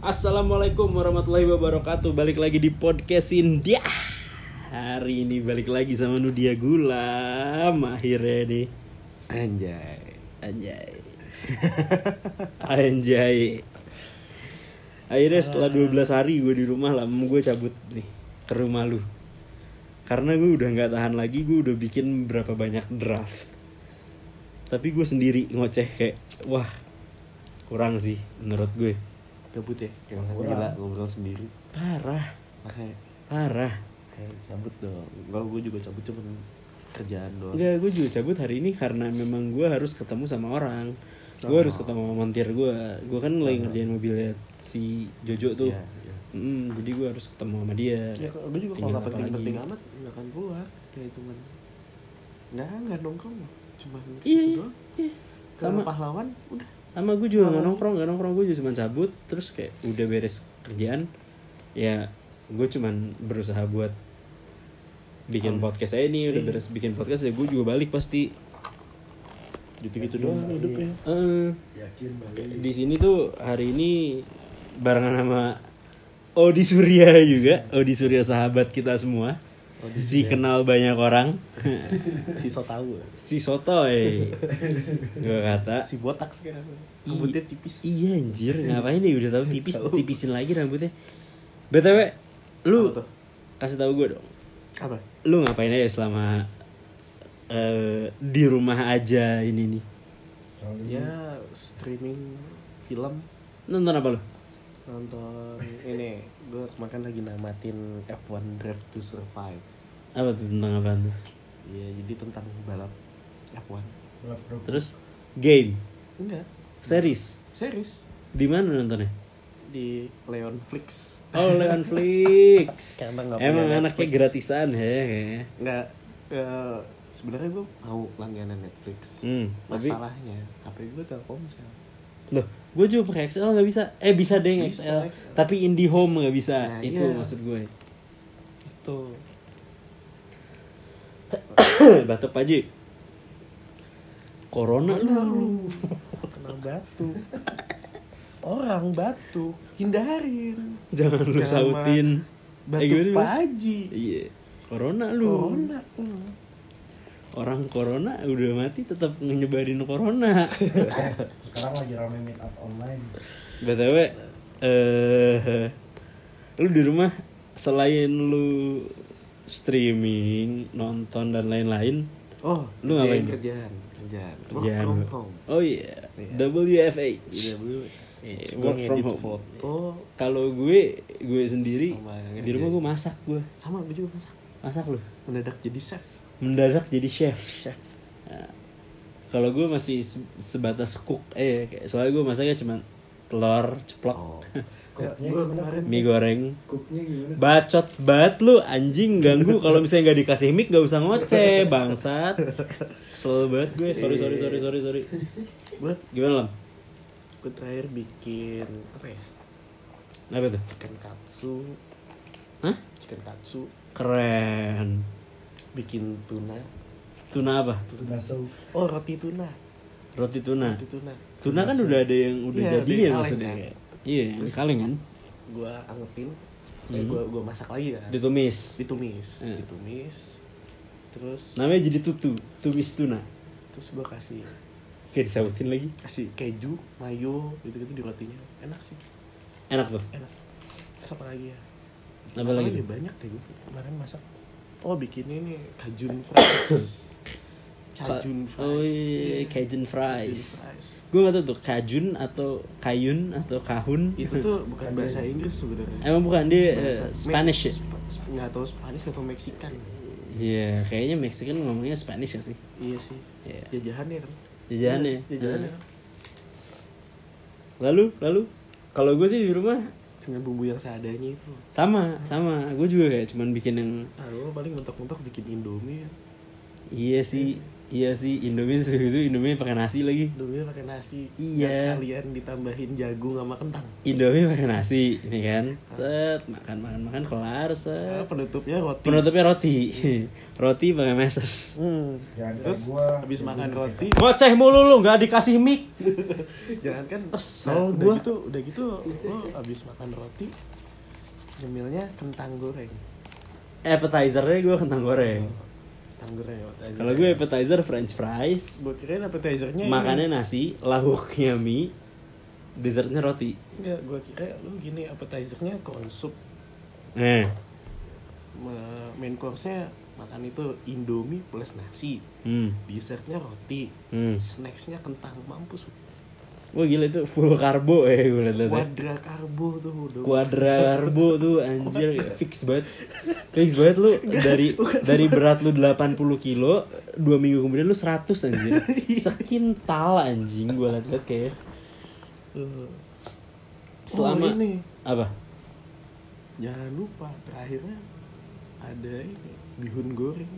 Assalamualaikum warahmatullahi wabarakatuh. Balik lagi di podcast India. Hari ini balik lagi sama Nudia Gulam. Akhirnya nih. Anjay. Anjay. Anjay. Akhirnya setelah 12 hari gue di rumah lah Gue cabut nih ke rumah lu. Karena gue udah gak tahan lagi Gue udah bikin berapa banyak draft. Tapi gue sendiri ngoceh kayak Wah kurang sih menurut gue Gabut ya? Kurang. gila ngobrol sendiri. Parah Makanya Parah kayak cabut dong. Kalau gue juga cabut cuman kerjaan doang. Enggak, gue juga cabut hari ini karena memang gue harus ketemu sama orang. Gue harus ketemu sama montir gue. Gue kan lagi ngerjain mobilnya si Jojo tuh. Iya, iya. Mm, jadi gue harus ketemu sama dia. Ya, gue juga kalau nggak penting-penting amat nggak akan keluar. Kayak cuman nggak nggak nongkrong. Cuman Iya, iya. Ke Sama pahlawan udah. sama gue juga nggak nongkrong, nggak nongkrong gue juga cuma cabut. Terus kayak udah beres kerjaan, ya gue cuman berusaha buat bikin podcast aja nih. Udah beres bikin podcast ya gue juga balik pasti. Gitu-gitu Yakin, doang hidupnya. Eh, Yakin balik. di sini tuh hari ini barengan sama Odi Surya juga, Odi Surya sahabat kita semua. Si kenal banyak orang, Si so tahu. si Sotoy, gue kata. Si botak sekarang. Rambutnya tipis. Iya anjir, ngapain nih udah tahu tipis, tipisin lagi rambutnya. btw, lu kasih tahu gue dong, Apa? lu ngapain aja selama eh, di rumah aja ini nih? Ya streaming film Nonton apa lu? Nonton ini gue kemarin lagi namatin F1 Drive to Survive Apa tuh tentang apa tuh? Iya jadi tentang balap F1 balap. Terus game, enggak series, series di mana nontonnya? di Leon Flix Oh Leon Flix. Karena Emang anaknya Netflix. gratisan ya kayaknya. enggak eh, sebenarnya gue mau langganan Netflix Hmm, tapi masalahnya HP gue Telkomsel loh, gue juga pakai XL nggak bisa. Eh bisa deh yang Bisa, XL. XL. Tapi IndiHome nggak bisa. Nah, Itu iya. maksud gue. itu Batuk Paji. Corona lu. kena batu orang batu hindarin Jangan lu sautin. batu gimana, gimana? paji Iya. Corona lu. corona lu. Orang corona udah mati tetap nyebarin corona. Sekarang lagi rame meet up online. BTW eh lu di rumah selain lu streaming, nonton dan lain-lain, Oh, Lu ngapain? kerjaan, kerjaan. Work kerjaan from home. Oh iya, Iya. WFH. Iya. Eh, work from home. foto Kalau gue, gue sendiri di rumah gue masak gue, sama gue juga masak. masak lu. Mendadak jadi chef. Mendadak jadi chef. Chef. Nah, kalau gue masih se- sebatas cook, eh kayak- soalnya gue masaknya cuma telur ceplok, Oh. Mie goreng, Cooknya gimana? Bacot banget lu anjing ganggu kalau misalnya nggak dikasih mic gak usah ngoceh bangsat. Kesel banget gue. Sorry sorry sorry sorry sorry. gue Gimana lam? gue terakhir bikin apa ya? Apa tuh? Chicken katsu. Hah? Chicken katsu. Keren. Bikin tuna. Tuna apa? Tuna soup. Oh, roti tuna. Roti tuna. Roti tuna. Tuna kan udah ada yang udah Iya, jadi ya kaleng maksudnya kan. Iya, yang kaleng kan. Gue angetin. Eh, Hmm. gue gue masak lagi kan. Ditumis. Ditumis. Iya. Ditumis. Terus Namanya jadi tutu, tumis tuna. terus gue kasih Kayak disautin lagi. kasih keju, mayo gitu-gitu di rotinya. Enak sih. Enak tuh. Enak. Terus apa lagi ya? Apa lagi? Banyak deh gue kemarin masak. Oh bikin ini kajun fries. Cajun fries. Oh iya, Iya. Cajun Cajun fries. fries. Gue gak tau tuh kajun atau kayun atau kahun. Itu tuh bukan bahasa Inggris sebenarnya. Emang bukan dia Bahasa- Spanish ya? Nggak tahu Spanish atau Mexican. Iya, kayaknya Mexican ngomongnya Spanish ya sih. Iya sih. Iya. Jajahannya kan. Jajahannya. Iya, Jajahannya. Nah. kan. Lalu, lalu kalau gue sih di rumah Dengan bumbu yang seadanya itu. sama, sama. Gue juga kayak cuman bikin yang Ah, paling mentok-mentok bikin Indomie ya. iya sih. Iya sih, Indomie itu Indomie pakai nasi lagi. Dulu pakai nasi. Iya. Sekalian ditambahin jagung sama kentang. Indomie pakai nasi, ini kan. Set, makan makan makan kelar Nah, set. penutupnya roti. Penutupnya roti. roti pakai meses. Hmm. Jangan Terus gua. habis makan roti, Ngoceh mulu lu, nggak dikasih mic. jangan kan Kesel nah, udah gua. gitu, udah gitu lo habis makan roti nyemilnya kentang goreng. Appetizernya gue kentang goreng. Kentang goreng. appetizer. Kalau gue appetizer french fries, Gue kirain appetizernya ini. makannya nasi, lauknya mie, dessertnya roti. Enggak, gue kira lu gini appetizernya corn soup. Eh, Ma- Main course-nya makan itu Indomie plus nasi. hmm, Dessertnya roti. hmm. Snacksnya kentang mampus. Wah gila itu full karbo ya gue liat-liat. ya. Quadra karbo tuh udah. Kuadra karbo tuh anjir fix banget. Fix banget lu dari dari berat lu 80 kilo, dua minggu kemudian lu 100 anjir. Sekintal anjing gue liat-liat kayak Eh, selama oh, ini apa? jangan lupa terakhirnya ada ini bihun goreng.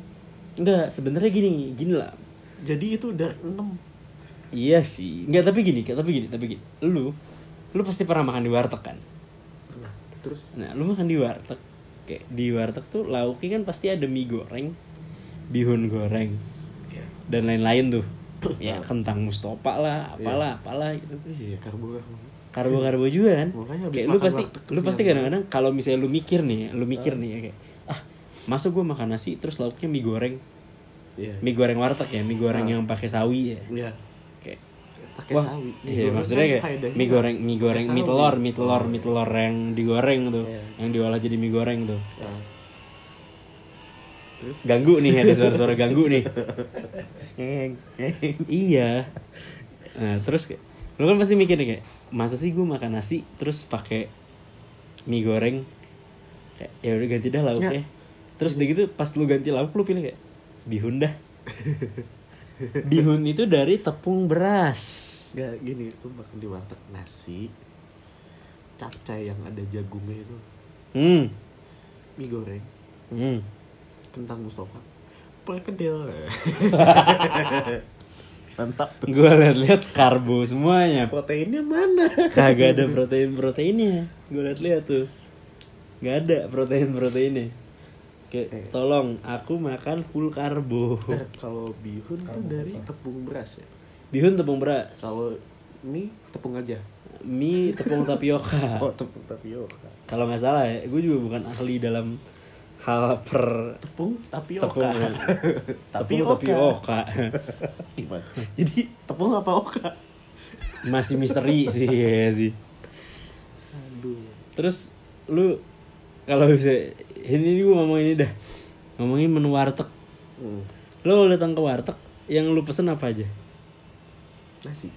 Enggak, sebenarnya gini, gini lah. Jadi itu dari 6 Iya sih. Enggak, tapi gini, tapi gini, tapi gini. Lu lu pasti pernah makan di warteg kan? pernah. Terus Nah, lu makan di warteg. Kayak di warteg tuh lauknya kan pasti ada mie goreng, bihun goreng, ya. dan lain-lain tuh. Ya, kentang mustopa lah, apalah, apalah gitu. Iya, karbo Karbo-karbo juga kan. Makanya Kayak lu pasti lu pasti kadang-kadang kalau misalnya lu mikir nih, lu mikir nih ya kayak ah, masuk gua makan nasi terus lauknya mie goreng. Iya. Mie goreng warteg ya, mie goreng yang pakai sawi ya. Iya. Pakai sawi. Mie iya maksudnya kayak mie goreng, mie goreng, mie telur, mie telur, mie telur yang digoreng tuh, Iya. yang diolah jadi mie goreng tuh. Ya. Terus Ganggu nih ada suara-suara ganggu nih. iya. Nah terus lu kan pasti mikir nih kayak, masa sih gue makan nasi terus pakai mie goreng? Kayak ya udah ganti dah lauknya. Terus udah gitu pas lu ganti lauk lu pilih kayak bihun dah. bihun itu dari tepung beras. Gak gini, lu makan di warteg nasi capcay yang ada jagungnya itu Hmm. mie goreng Hmm. kentang Mustafa perkedel mantap tuh Gue liat-liat karbo semuanya. proteinnya mana Kagak ada protein-proteinnya. Gue liat-liat tuh. Gak ada protein-proteinnya. Kayak tolong aku makan full karbo. Nah, kalau bihun tuh Karbo dari apa? tepung beras ya Bihun tepung beras. kalau mie tepung aja mie tepung tapioka. oh tepung tapioka Kalau nggak salah ya, gue juga bukan ahli dalam hal per tepung tapioka tepung tepung Tapioka. tapioka. gimana jadi tepung apa oka Masih misteri sih ya sih. aduh Terus lu kalau bisa ini gue ngomong ini dah. Ngomongin menu warteg. hmm. Lu datang ke warteg yang lu pesen apa aja? nasi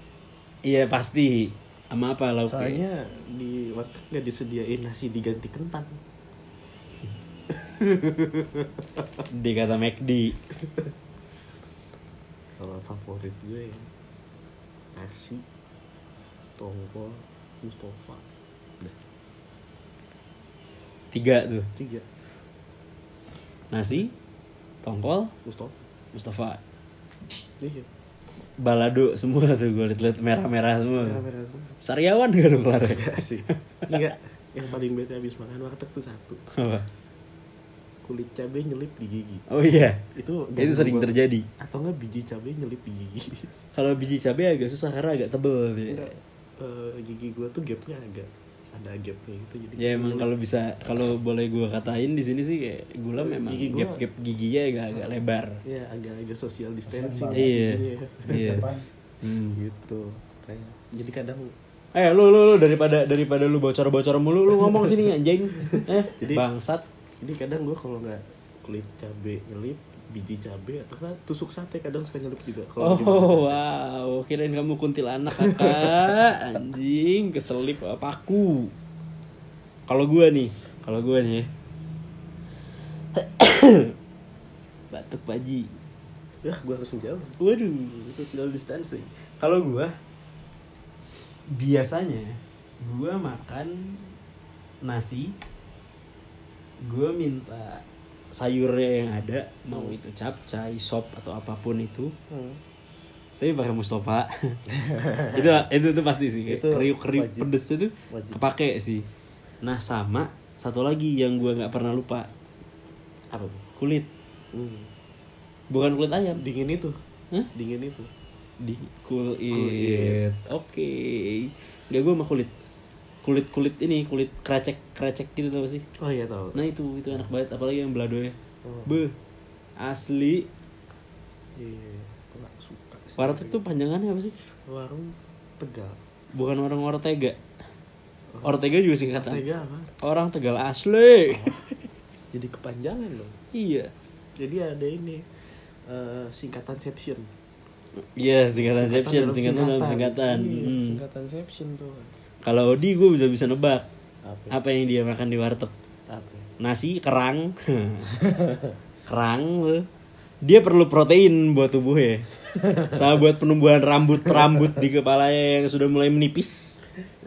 Iya pasti. Sama apa lauknya? soalnya di warteg nggak disediain nasi diganti kentang Di kata McD. kalau favorit gue nasi tongkol Mustafa Tiga tuh. tiga Nasi, tongkol, Mustafa Mustafa. iya Balado semua tuh gue liat-liat merah-merah semua. merah-merah semua Sariawan gak lu kelar? enggak sih enggak yang paling bete habis makan warteg tuh satu Apa? kulit cabai nyelip di gigi Oh iya. itu Itu sering banget. terjadi. atau enggak biji cabai nyelip di gigi Kalau biji cabai agak susah karena agak tebel dia. enggak eh, gigi gua tuh gapnya agak ada gapnya gitu jadi Ya emang kalau bisa kalau boleh gue katain di sini sih kayak gula memang Gigi gua- gap-gap giginya agak agak lebar. ya agak-agak social distancing Iya. giginya. Iya. Depan. Hmm. gitu Kayak- jadi kadang Eh lu lu lu daripada daripada lu bocor-bocor mulu lu ngomong sini anjing. Eh Jadi- bangsat. jadi kadang gua kalau nggak kulit cabai nyelip biji atau kan tusuk sate kadang suka nyelip juga kalau. Oh wow, kirain kamu kuntilanak kakak, anjing keselip apa aku? Kalau gua nih, kalau gua nih, ya. batuk paji. ya gua harus jauh Waduh, social distancing. Kalau gua biasanya gua makan nasi, gua minta sayurnya yang ada mau itu capcay sop atau apa pun itu Hmm. tapi pakai Mustafa itu itu itu pasti sih Itu kriuk kriuk pedes itu Wajib. kepake sih nah sama satu lagi yang gua nggak pernah lupa Apa tuh? kulit Hmm. bukan kulit ayam Dingin itu. Hah? Dingin itu. di kulit Kulit. oke nggak gua sama kulit kulit kulit ini kulit krecek krecek gitu tau sih Oh iya tahu. nah itu itu enak banget apalagi yang belado ya Oh. be asli Iya. Aku suka sih. warteg tuh panjangannya apa sih warung Tegal. bukan orang Ortega Ortega juga singkatan Tegal apa? orang Tegal asli Jadi kepanjangan loh. iya Jadi ada ini eh, singkatan Seption. iya singkatan singkatan dalam singkatan Iya, Hmm. singkatan Seption tuh. Kalau Odi gue bisa bisa nebak Apa? apa yang dia makan di warteg Apa? nasi kerang kerang dia perlu protein buat tubuhnya sama buat penumbuhan rambut rambut di kepalanya yang sudah mulai menipis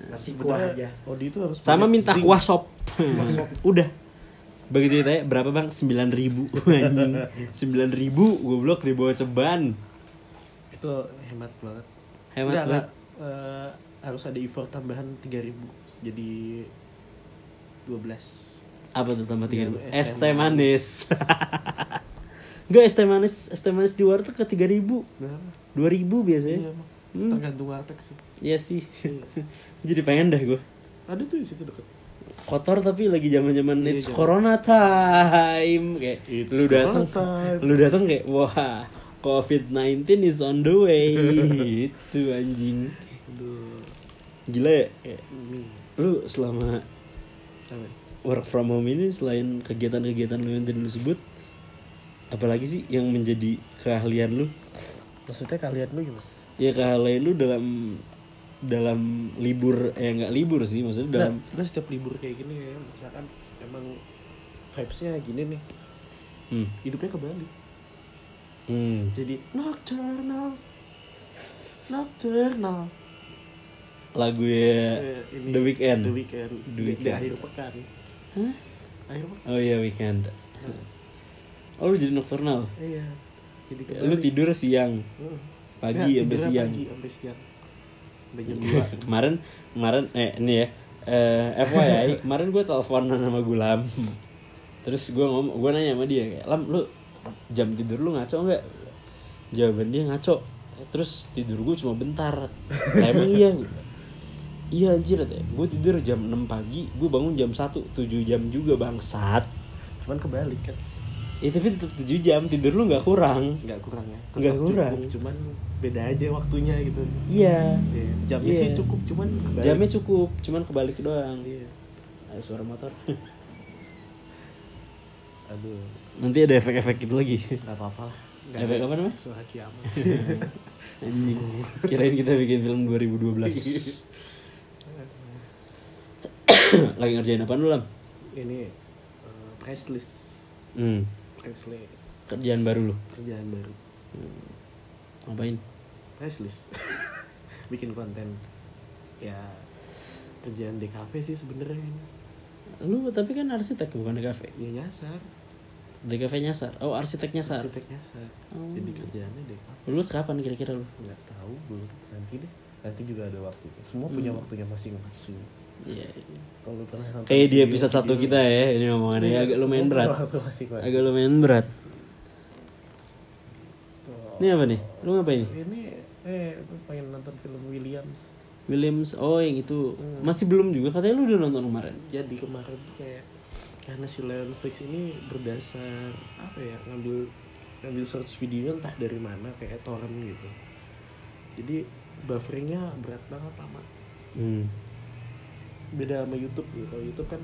Nasi kuah aja. Odi itu harus sama minta zinc. kuah sop udah begitu ditanya berapa bang sembilan ribu anjing sembilan ribu goblok di bawah ceban Itu hemat banget. Hemat Enggak, banget. enggak. Eh, harus ada effort tambahan 3000 jadi 12 apa tuh tambah tiga ribu? Iya, es teh manis. Enggak es teh manis es teh manis di warteg ke tiga ribu. Berapa? dua ribu Iya, biasanya emang. Hmm. tergantung warteg sih. Iya sih. Jadi pengen dah gue ada tuh di situ deket. Kotor tapi lagi zaman zaman Iya, it's zaman- corona time. Kayak It's lu datang lu datang kayak wah covid 19 is on the way. Itu anjing. Aduh. Gila ya? Kayak, Hmm. lu selama work from home ini selain kegiatan-kegiatan lu yang tadi lu sebut apalagi sih yang menjadi keahlian lu? Maksudnya kalian lu gimana? Ya keahlian lu dalam dalam libur eh nggak libur sih maksudnya dalam Nah, setiap libur kayak gini ya. Misalkan emang vibesnya gini nih. Hmm. hidupnya kebalik Hmm. jadi nocturnal. Nocturnal lagu ya Eh, ini, The Weeknd. The Weeknd. The Weeknd. di akhir pekan. Hah? akhir pekan? Oh iya weekend oh lu jadi nocturnal? Iya jadi Ya, lu tidur siang. Heeh. pagi sampai siang. pagi sampai siang. Sampai jam 2 kemarin kemarin eh ini ya. Eh FYI kemarin gue teleponan sama Gulam. Terus gue ngomong gue nanya sama dia kayak lam lu jam tidur lu ngaco nggak? Jawaban dia ngaco. Terus tidur gue cuma bentar. Lah emang iya iya anjir ya gue tidur jam 6 pagi gue bangun jam 1 7 jam juga bangsat. Cuman kebalik kan? Ya tapi tetap 7 jam tidur lu nggak kurang. Nggak kurang ya. Nggak Tetap kurang. cukup, cuman beda aja waktunya gitu. Iya. Iya, jamnya Iya. sih cukup cuman kebalik. Jamnya cukup cuman kebalik doang. Iya. Ada suara motor. Aduh. Nanti ada efek-efek gitu lagi. Nggak apa-apa lah. Nggak Efek apa namanya? suara kiamat. Anjing. Kirain kita bikin film 2012. Lagi ngerjain apa lu, Lam? ini uh, price list Hmm. price list Kerjaan baru lu. kerjaan baru Ngapain? price list bikin konten ya kerjaan di cafe sih sebenarnya ini. Lu tapi kan arsitek bukan di kafe. ya nyasar Di kafe nyasar. Oh, arsitek nyasar. arsitek nyasar Oh. jadi kerjaannya di cafe Lulus kapan kira-kira lu? nggak tahu belum nanti deh nanti juga ada waktu semua punya waktunya masing-masing Iya. kalau pernah nonton Kayak di video- episode satu kita ya, ini omongannya Iya, agak lumayan berat. Agak lumayan berat. Tuh. Ini apa nih? Lu ngapain? ini eh aku pengen nonton film Williams Williams. Oh, yang itu Hmm. masih belum juga katanya lu udah nonton kemarin. jadi kemarin tuh kayak karena si Netflix ini berdasar apa ya ngambil ngambil source video entah dari mana kayak torrent gitu jadi bufferingnya berat banget lama Hmm. Beda sama YouTube gitu. Kalau YouTube kan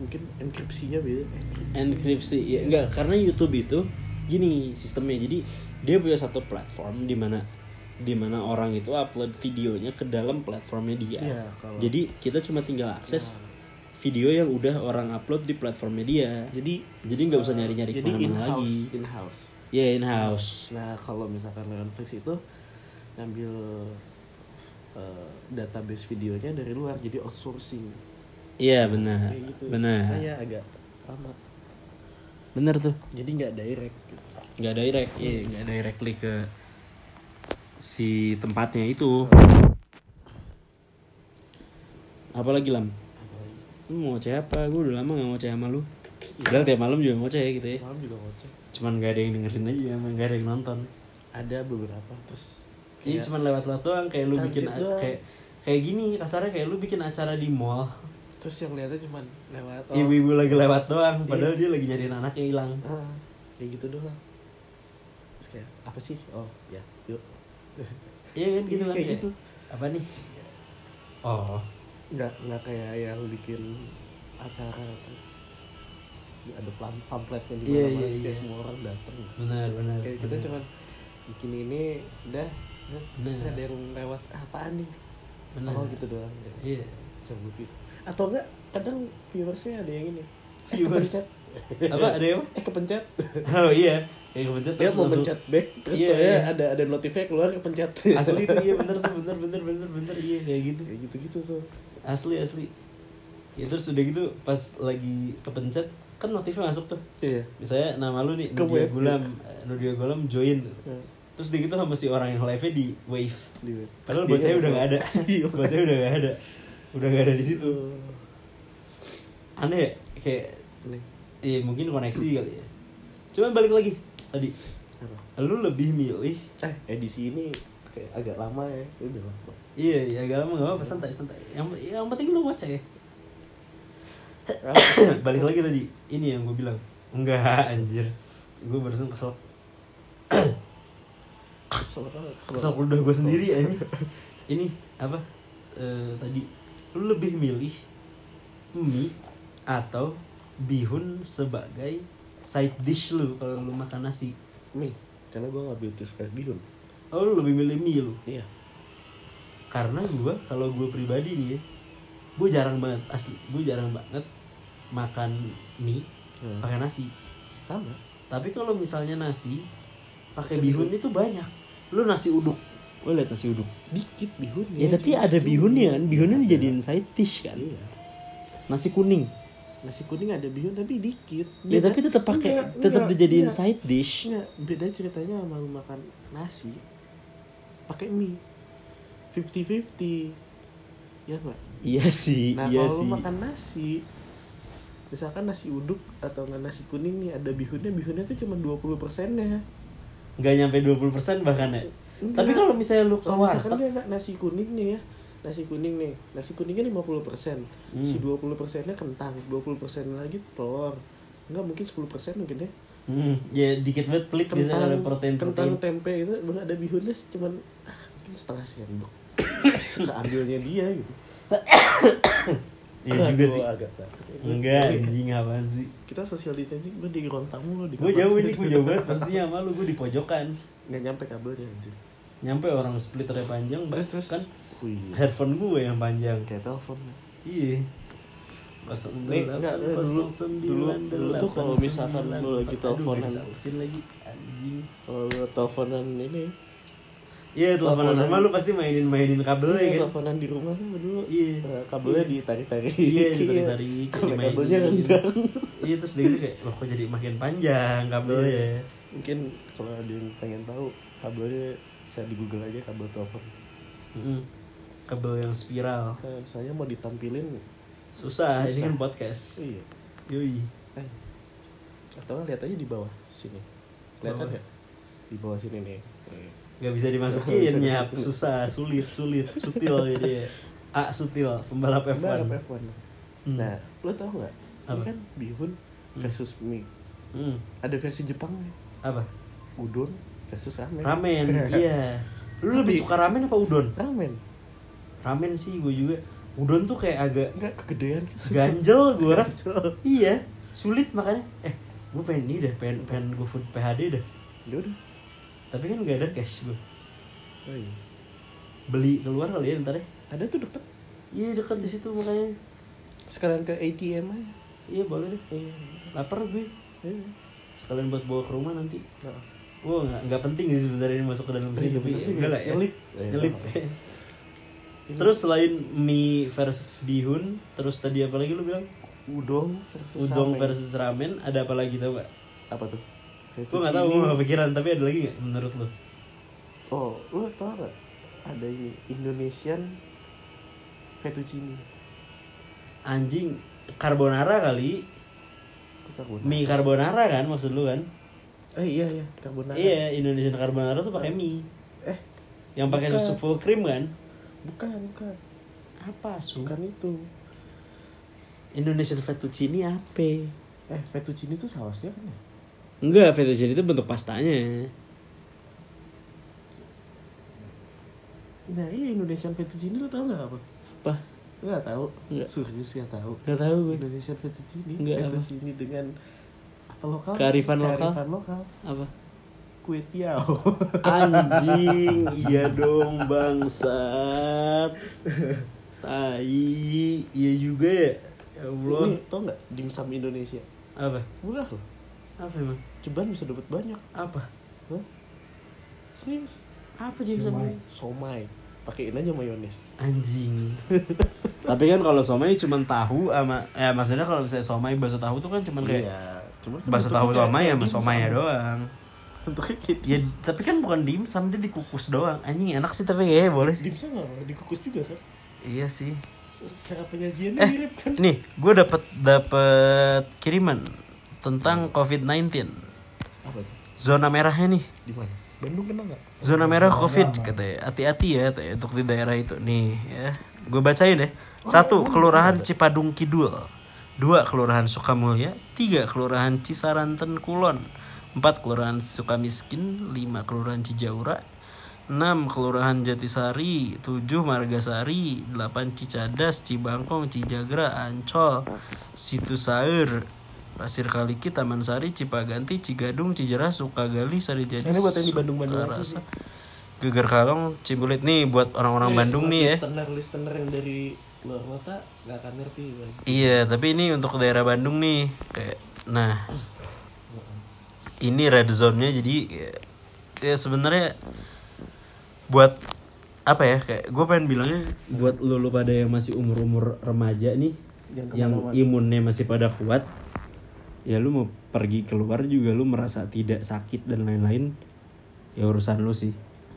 mungkin enkripsinya beda. Enkripsi. enkripsi ya enggak. Karena YouTube itu gini sistemnya. Jadi dia punya satu platform di mana di mana orang itu upload videonya ke dalam platformnya dia. Iya, kalau- jadi kita cuma tinggal akses video yang udah orang upload di platformnya dia. Jadi jadi nggak usah nyari nyari jadi in ke mana-mana lagi. in house ya in house nah kalau misalkan Netflix itu ngambil eh, database videonya dari luar jadi outsourcing. Iya benar. Kayak gitu. Benar. Makanya agak lama. Bener tuh. Jadi nggak direct gitu. nggak direct iya nggak directly ke si tempatnya itu. Apalagi lam? Lu mau ngoceh apa? Gue udah lama gak ngoceh sama lu. Padahal tiap malam juga ngoceh gitu ya. Malam juga ngoceh. Cuman gak ada yang dengerin aja emang gak ada yang nonton. Ada beberapa terus Iya. kayak cuman lewat-lewat doang kayak lu Transit bikin doang. kayak kayak gini kasarnya kayak lu bikin acara di mall. Terus yang lihatnya cuman lewat oh, ibu-ibu lagi lewat doang Iya. padahal dia lagi nyariin anak yang hilang. Ah, kayak gitu doang. Terus kayak apa sih? Oh ya yuk. Iya kan gitu Iya, kan kayak kayak, gitu. apa nih? Oh. Nggak nggak kayak yang bikin acara terus ada pam- pamfletnya di Iya, mana-mana iya, terus kayak iya. semua orang datang benar benar kayak kita benar. cuman bikin ini udah Bener. ada yang lewat "Ah, apaan nih? Benar oh gitu doang ya. iya. Sebut gitu. atau enggak kadang viewersnya ada yang ini. Eh, Viewers. kepencet. apa ada yang eh kepencet. Oh iya. Kayak kepencet dia terus mau pencet back terus Iya, yeah, iya. ada ada notifnya keluar kepencet. Asli tuh iya bener tuh bener bener bener bener. Iya kayak gitu. Kayak gitu gitu tuh. Asli asli. Ya terus udah gitu pas lagi kepencet kan notifnya masuk tuh. Iya. Misalnya nama lu nih Nudia. Gulam. Nudia Gulam join terus dia gitu sama si orang yang live nya di wave. Di padahal bocahnya udah nggak gak ada. Iya. bocahnya udah gak ada. Udah gak ada di situ. Aneh ya kayak iya mungkin koneksi kali ya. Cuma balik lagi tadi. Apa? lu lebih milih eh edisi ini kayak agak lama ya. Udah lama iya iya agak lama gak apa santai santai. Yang yang penting lu ngoceh Ah, balik lagi tadi. Ini yang gue bilang. Enggak anjir. Gue barusan kesel kesel banget, kesel udah gue sendiri aja ini apa eh, tadi. Lu lebih milih mie atau bihun sebagai side dish lu kalau lu makan nasi? Mie karena gue nggak beli kayak bihun. Oh lu lebih milih mie lu? Iya. Karena gue kalau gue pribadi nih ya gue jarang banget asli gue jarang banget makan mie Hmm. pakai nasi. Sama. Tapi kalau misalnya nasi pakai bihun. itu banyak lu nasi uduk. Lu lihat nasi uduk. Dikit bihun ya tapi ada bihunnya kan. Bihunnya dijadiin side dish kan. Iya. Nasi kuning. Nasi kuning ada bihun tapi dikit. Ya tapi tetap pakai Enggak, tetap enggak, dijadiin enggak. side dish. Nggak, beda ceritanya sama lu makan nasi pakai mie. 50-50 ya nggak? Iya sih nah iya kalau sih. lu makan nasi misalkan nasi uduk atau nasi kuning nih ada bihunnya bihunnya tuh cuma 20 persennya nggak nyampe 20% bahkan ya? Enggak. tapi kalau misalnya lu ke warteg nasi kuning nih ya nasi kuning nih nasi kuningnya 50 persen. Si Hmm. 20 persennya kentang 20 persen lagi telur. Enggak mungkin 10 persen mungkin ya. Hmm, ya dikit banget pelit bisa ada protein kentang protein tempe itu baru ada bihunnya cuman ah, mungkin setengah sendok. Keambilnya dia gitu iya juga sih. agak enggak anjing apaan sih? kita social distancing gue di ruang tamu lo di gue jauh ini gue jauh banget pastinya sama lu gue di pojokan. Nggak nyampe kabelnya anjir nyampe orang splitternya panjang terus terus. kan? Wih, headphone gue yang panjang. Kayak telepon. Iya. Nih, enggak, dulu- dulu- dulu tuh kalau misalkan lu lagi teleponan. lagi anjing. Kalau teleponan ini iya teleponan sama lu pasti mainin mainin kabel Iya, ya kan? teleponan di rumah tuh dulu. Iya. eh, kabelnya ditarik-tarik. Iya ditarik-tarik Kalau dimainin. kabelnya rendang. Iya terus dia kayak loh kok jadi makin panjang kabelnya? Iya. mungkin kalau ada yang pengen tahu kabelnya bisa di google aja kabel telepon. Mm-mm. kabel yang spiral. Nah, saya mau ditampilin. Susah, ini Susah. kan podcast. Iya. Yoi. Eh. atau lihat aja di bawah sini. Kelihatan nggak? Di bawah sini nih. Nih. Nggak bisa dimasukin Bisa nyap dimasukin. susah sulit sulit sutil jadi A sutil pembalap F1 Balap F1. Hmm. Nah, lo tau nggak? Ini Apa? kan bihun versus mie. Hmm. Ada versi Jepang nih. apa Udon versus ramen. ramen iya lu lebih Tapi- suka ramen apa udon Ramen. ramen sih gue juga udon tuh kayak agak Enggak kegedean. ganjel gue iya sulit makanya eh gue pengen ini deh pengen pengen gue food PHD dah Ya udah. Tapi kan gak ada cash gue Oh, iya. beli keluar kali ya ntar ya Ada tuh deket. iya dekat di situ makanya Sekarang ke ATM aja. iya boleh deh Iya. lapar gue Iya. sekalian buat bawa ke rumah nanti Nah. Wah nggak nggak penting sih sebenarnya ini masuk ke dalam sini Iya, tapi penting enggak lah ya Nyelip. nyelip Iya. Ini terus selain mie versus bihun terus tadi apa lagi lu bilang udon versus udon ramen. versus ramen ada apa lagi tau gak Apa tuh? Gue gak tau, gue gak kepikiran, tapi ada lagi gak menurut lo? Oh, lo tau gak? Ada ini Indonesian fettuccine. Anjing, carbonara kali carbonara? Mie carbonara kan maksud lu kan? Eh iya iya, carbonara. Iya, Indonesian carbonara tuh pakai mie Eh, Yang pakai susu full cream kan? bukan, bukan. Apa su? Bukan itu. Indonesian fettuccine apa? Eh, fettuccine itu sausnya kan ya? Enggak, fettuccine itu bentuk pastanya Nah, iya Indonesian fettuccine lo tau gak apa? Apa? Enggak tahu. Nggak. Serius gak tahu. Gak tahu gue Indonesian fettuccine. Nggak, apa? fettuccine dengan apa lokal? Kearifan lokal. Kearifan lokal. Apa? Kue tiao. Anjing, iya dong bangsat Tai, iya juga ya Ya Allah Ini tau nggak dimsum Indonesia? Apa? Murah loh. Apa emang? Ceban bisa dapat banyak. Apa? Hah? Serius? Apa jadi sama Somai. Somai. Pakein aja mayones. Anjing Tapi kan kalau somai cuma tahu sama Ya maksudnya kalau misalnya somai bakso tahu tuh kan cuma kayak Iya. Cuman kan Bakso bentuknya tahu kayak somai ya sama somai ya doang Bentuknya kayak Ya tapi kan bukan dimsum dia dikukus doang Anjing enak sih tapi kayaknya boleh sih dimsum nggak dikukus juga kan? Iya sih Cara penyajiannya Eh, mirip kan? nih, gue dapet dapet kiriman tentang COVID-19. Apa? Zona merahnya nih, Di mana? Bandung kena nggak? zona merah COVID katanya. Hati-hati ya, katanya, untuk di daerah itu nih ya. Gue bacain deh. Satu, Kelurahan Cipadung Kidul. Dua, Kelurahan Sukamulya. Tiga, Kelurahan Cisaranten Kulon. Empat, Kelurahan Sukamiskin. Lima, Kelurahan Cijaura. 6 Kelurahan Jatisari 7 Margasari 8 Cicadas Cibangkong Cijagra Ancol Situsaur Pasir Kaliki Taman Sari Cipaganti Cigadung Cijerah Sukagali Sarijadi Ini buat yang di Bandung-Bandung Sukarasa, Geger Kalong Cibulit nih buat orang-orang Bandung nih ya. Listener listener yang dari luar kota nggak akan ngerti Bang. Iya tapi ini untuk daerah Bandung nih kayak Nah ini red zone-nya jadi ya, ya sebenarnya buat apa ya kayak gue pengen bilangnya buat lu, lu pada yang masih umur umur remaja nih Yang yang imunnya masih pada kuat ya lu mau pergi keluar juga lu merasa tidak sakit dan lain-lain ya urusan lu sih.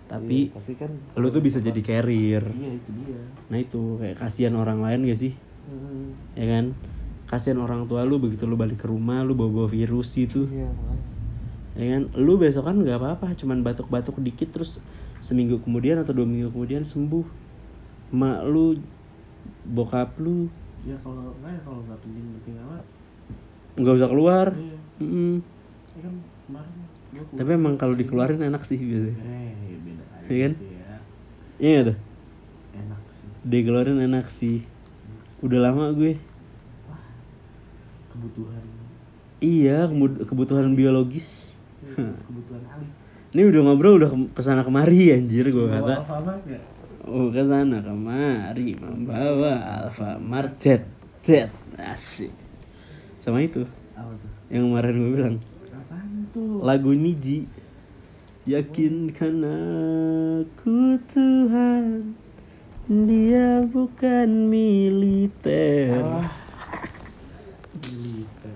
Tapi Iya, tapi kan lu tuh bisa jadi carrier. Iya itu dia. nah itu kayak kasihan orang lain gak sih? Hmm, ya kan? Kasihan orang tua lu begitu lu balik ke rumah lu bawa bawa virus itu. Iya ya kan? Lu besok kan nggak apa-apa cuman batuk-batuk dikit terus seminggu kemudian atau dua minggu kemudian sembuh. Mak lu bokap lu. Ya kalau nggak ya kalau nggak penting penting amat. Nggak usah keluar Iya. Ya kan kemarin keluar. tapi emang kalau dikeluarin enak sih biasanya Eh beda aja. Iya kan? gitu ya. iya tuh Enak sih. dikeluarin enak sih udah lama gue Kebutuhan. iya kebutuhan biologis Kebutuhan alih. ini udah ngobrol udah ke- ke sana kemari anjir gue kata? Oh ke sana kemari membawa Alfamart Jet Jet asik sama itu Apa tuh? yang kemarin gue bilang Apaan tuh? lagu Niji yakinkan aku Tuhan dia bukan militer. Militer.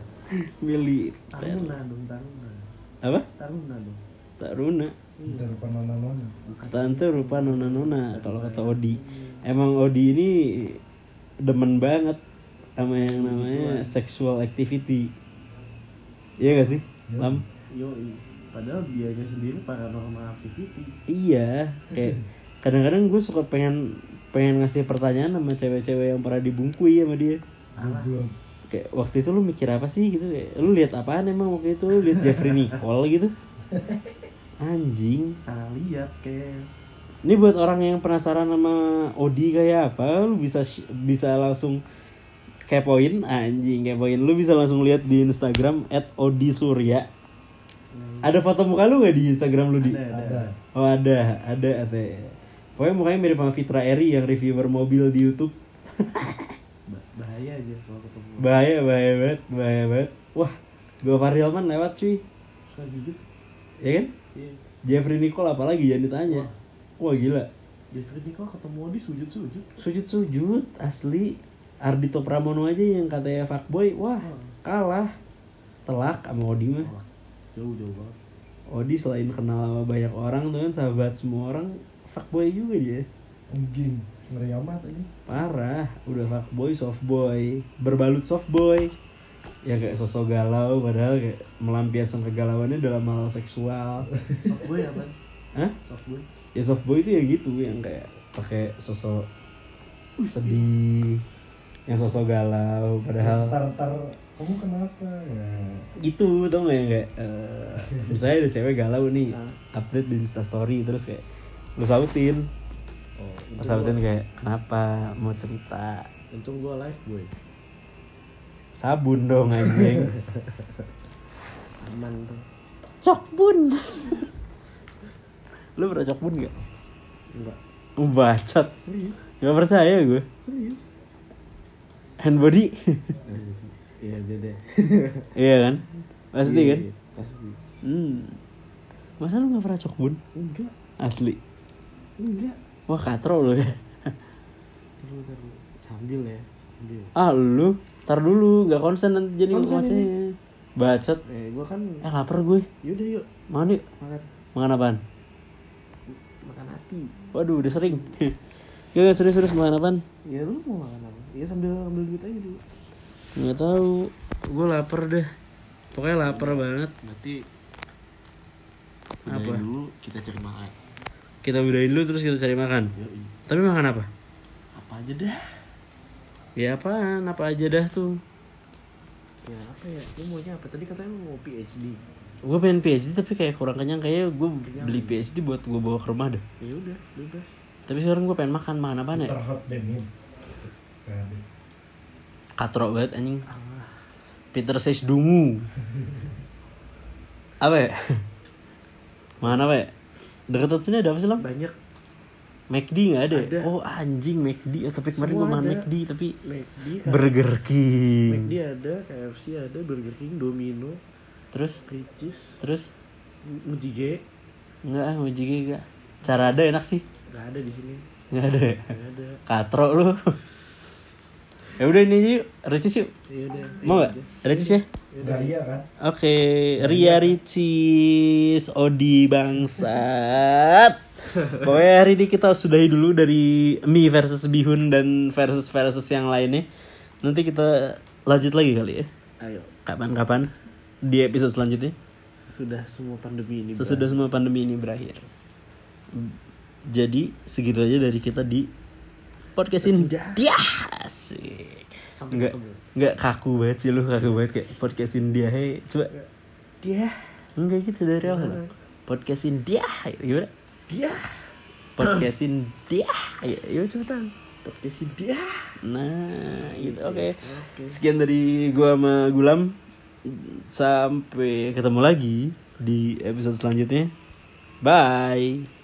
militer Taruna dong, taruna. apa Taruna dong. Taruna Udah rupa nona-nona. tante rupa nona nona kalau kata Odi emang Odi ini demen banget sama yang namanya sexual activity iya gak sih Iya. lam Yoi. Padahal dianya sendiri paranormal activity. iya kayak kadang-kadang gue suka pengen pengen ngasih pertanyaan sama cewek-cewek yang pernah dibungkui sama dia Goblok. kayak waktu itu lu mikir apa sih gitu kayak, lu lihat apaan emang waktu itu lu lihat Jeffrey Nicole gitu anjing Salah lihat kayak Ini buat orang yang penasaran sama Odi kayak apa, lu bisa bisa langsung kepoin anjing kepoin. Lu bisa langsung lihat di Instagram @odisurya. Ada foto muka lu gak di Instagram lu di? ada ada. Ada. Oh ada, ada ada. Pokoknya mukanya mirip sama Fitra Eri yang reviewer mobil di YouTube. Ba- bahaya aja kalau ketemu. Bahaya, bahaya banget, bahaya banget. Wah, gua Farilman lewat cuy, ya kan? Iya. Jeffrey Nicole apalagi jangan ditanya. Wah gila. Jeffrey Nicole ketemu Odi sujud-sujud. sujud-sujud asli Ardito Pramono aja yang katanya fuckboy wah kalah. Telak sama Odi mah. Jauh jauh banget. Odi selain kenal sama banyak orang tuh kan sahabat semua orang fuckboy juga dia. Anjing, ngeri amat ini. parah udah fuckboy softboy berbalut softboy. Ya kayak sosok galau padahal kayak melampiaskan kegalauannya dalam hal seksual. Softboy apa? Hah? softboy. Ya softboy itu ya gitu yang kayak pakai sosok sedih yang sosok galau padahal Tar tar, kamu kenapa? Ya? gitu tau gak yang kayak eh, misalnya ada cewek galau nih Ah. update di instastory terus kayak lu sautin oh lu sautin kayak kenapa? Mau cerita. Untung gua live boy. Sabun dong anjing. Aman tuh cokbun lu pernah cokbun gak? enggak bacot. Serius? Gak percaya gue serius hand body. Iya deh. Iya kan? Pasti Iya, kan? iya, pasti. Hmm. Masa lu gak pernah cokbun enggak. Asli. Enggak. Wah katro lu ya. Terus terus. Sambil ya sambil. Ah lu? Tar dulu nggak konsen nanti jadi ngocehnya bacot. Eh gua kan eh lapar gue yaudah yuk. Mau nih makan. Makan apaan? Makan hati. Waduh udah sering. Gak, gak serius serius makan apaan? Ya lu mau makan apa ya sambil ambil duit aja dulu. Nggak tahu. Gue lapar deh. Pokoknya lapar banget. Berarti Apa? dulu kita cari makan. Kita udahin dulu terus kita cari makan. Yoi. tapi makan apa? Apa aja dah ya apaan? Apa aja dah tuh ya apa ya? Lu maunya apa? Tadi katanya mau PhD gue pengen PhD tapi kayak kurang kenyang. Kayak gue beli PhD buat gue bawa ke rumah deh. Ya udah bebas. Tapi sekarang gue pengen makan. Makan apa ya Terhot denim. Kan. katro banget anjing. Allah Peter says dungu. Apa ya? Makan apa ya dekat sini ada apa sih lam? Banyak. McD nggak ada, ya? Ada. oh anjing McD. Ya, tapi kemarin gue makan. McD tapi McD kan Burger King. McD ada KFC ada Burger King Domino terus? Ricis. Terus? Mujige nggak ah mau juga nggak. Cara ada enak sih. Nggak ada di sini. Nggak ada ya? nggak ada. Katro lu ya udah ini aja yuk Ricis yuk ya udah mau nggak Ricis ya Daria kan? Oke, Ria Ricis, Odi bangsat. Pokoknya hari ini kita sudahi dulu dari Mi versus Bihun dan versus versus yang lainnya. Nanti kita lanjut lagi kali ya. ayo Kapan-kapan di episode selanjutnya. sudah semua pandemi ini Sesudah semua pandemi ini berakhir. Jadi segitu aja dari kita di podcastin dia asik. Enggak, ketemu. enggak kaku banget sih lu kaku banget kayak podcastin dia hey. Coba dia Enggak gitu dari awal. Podcastin dia, gimana? dia Podcastin dia, ayo, ayo cepetan. podcast dia Nah, gitu. Oke. Oke. Sekian dari gua sama Gulam. Sampai ketemu lagi di episode selanjutnya. Bye.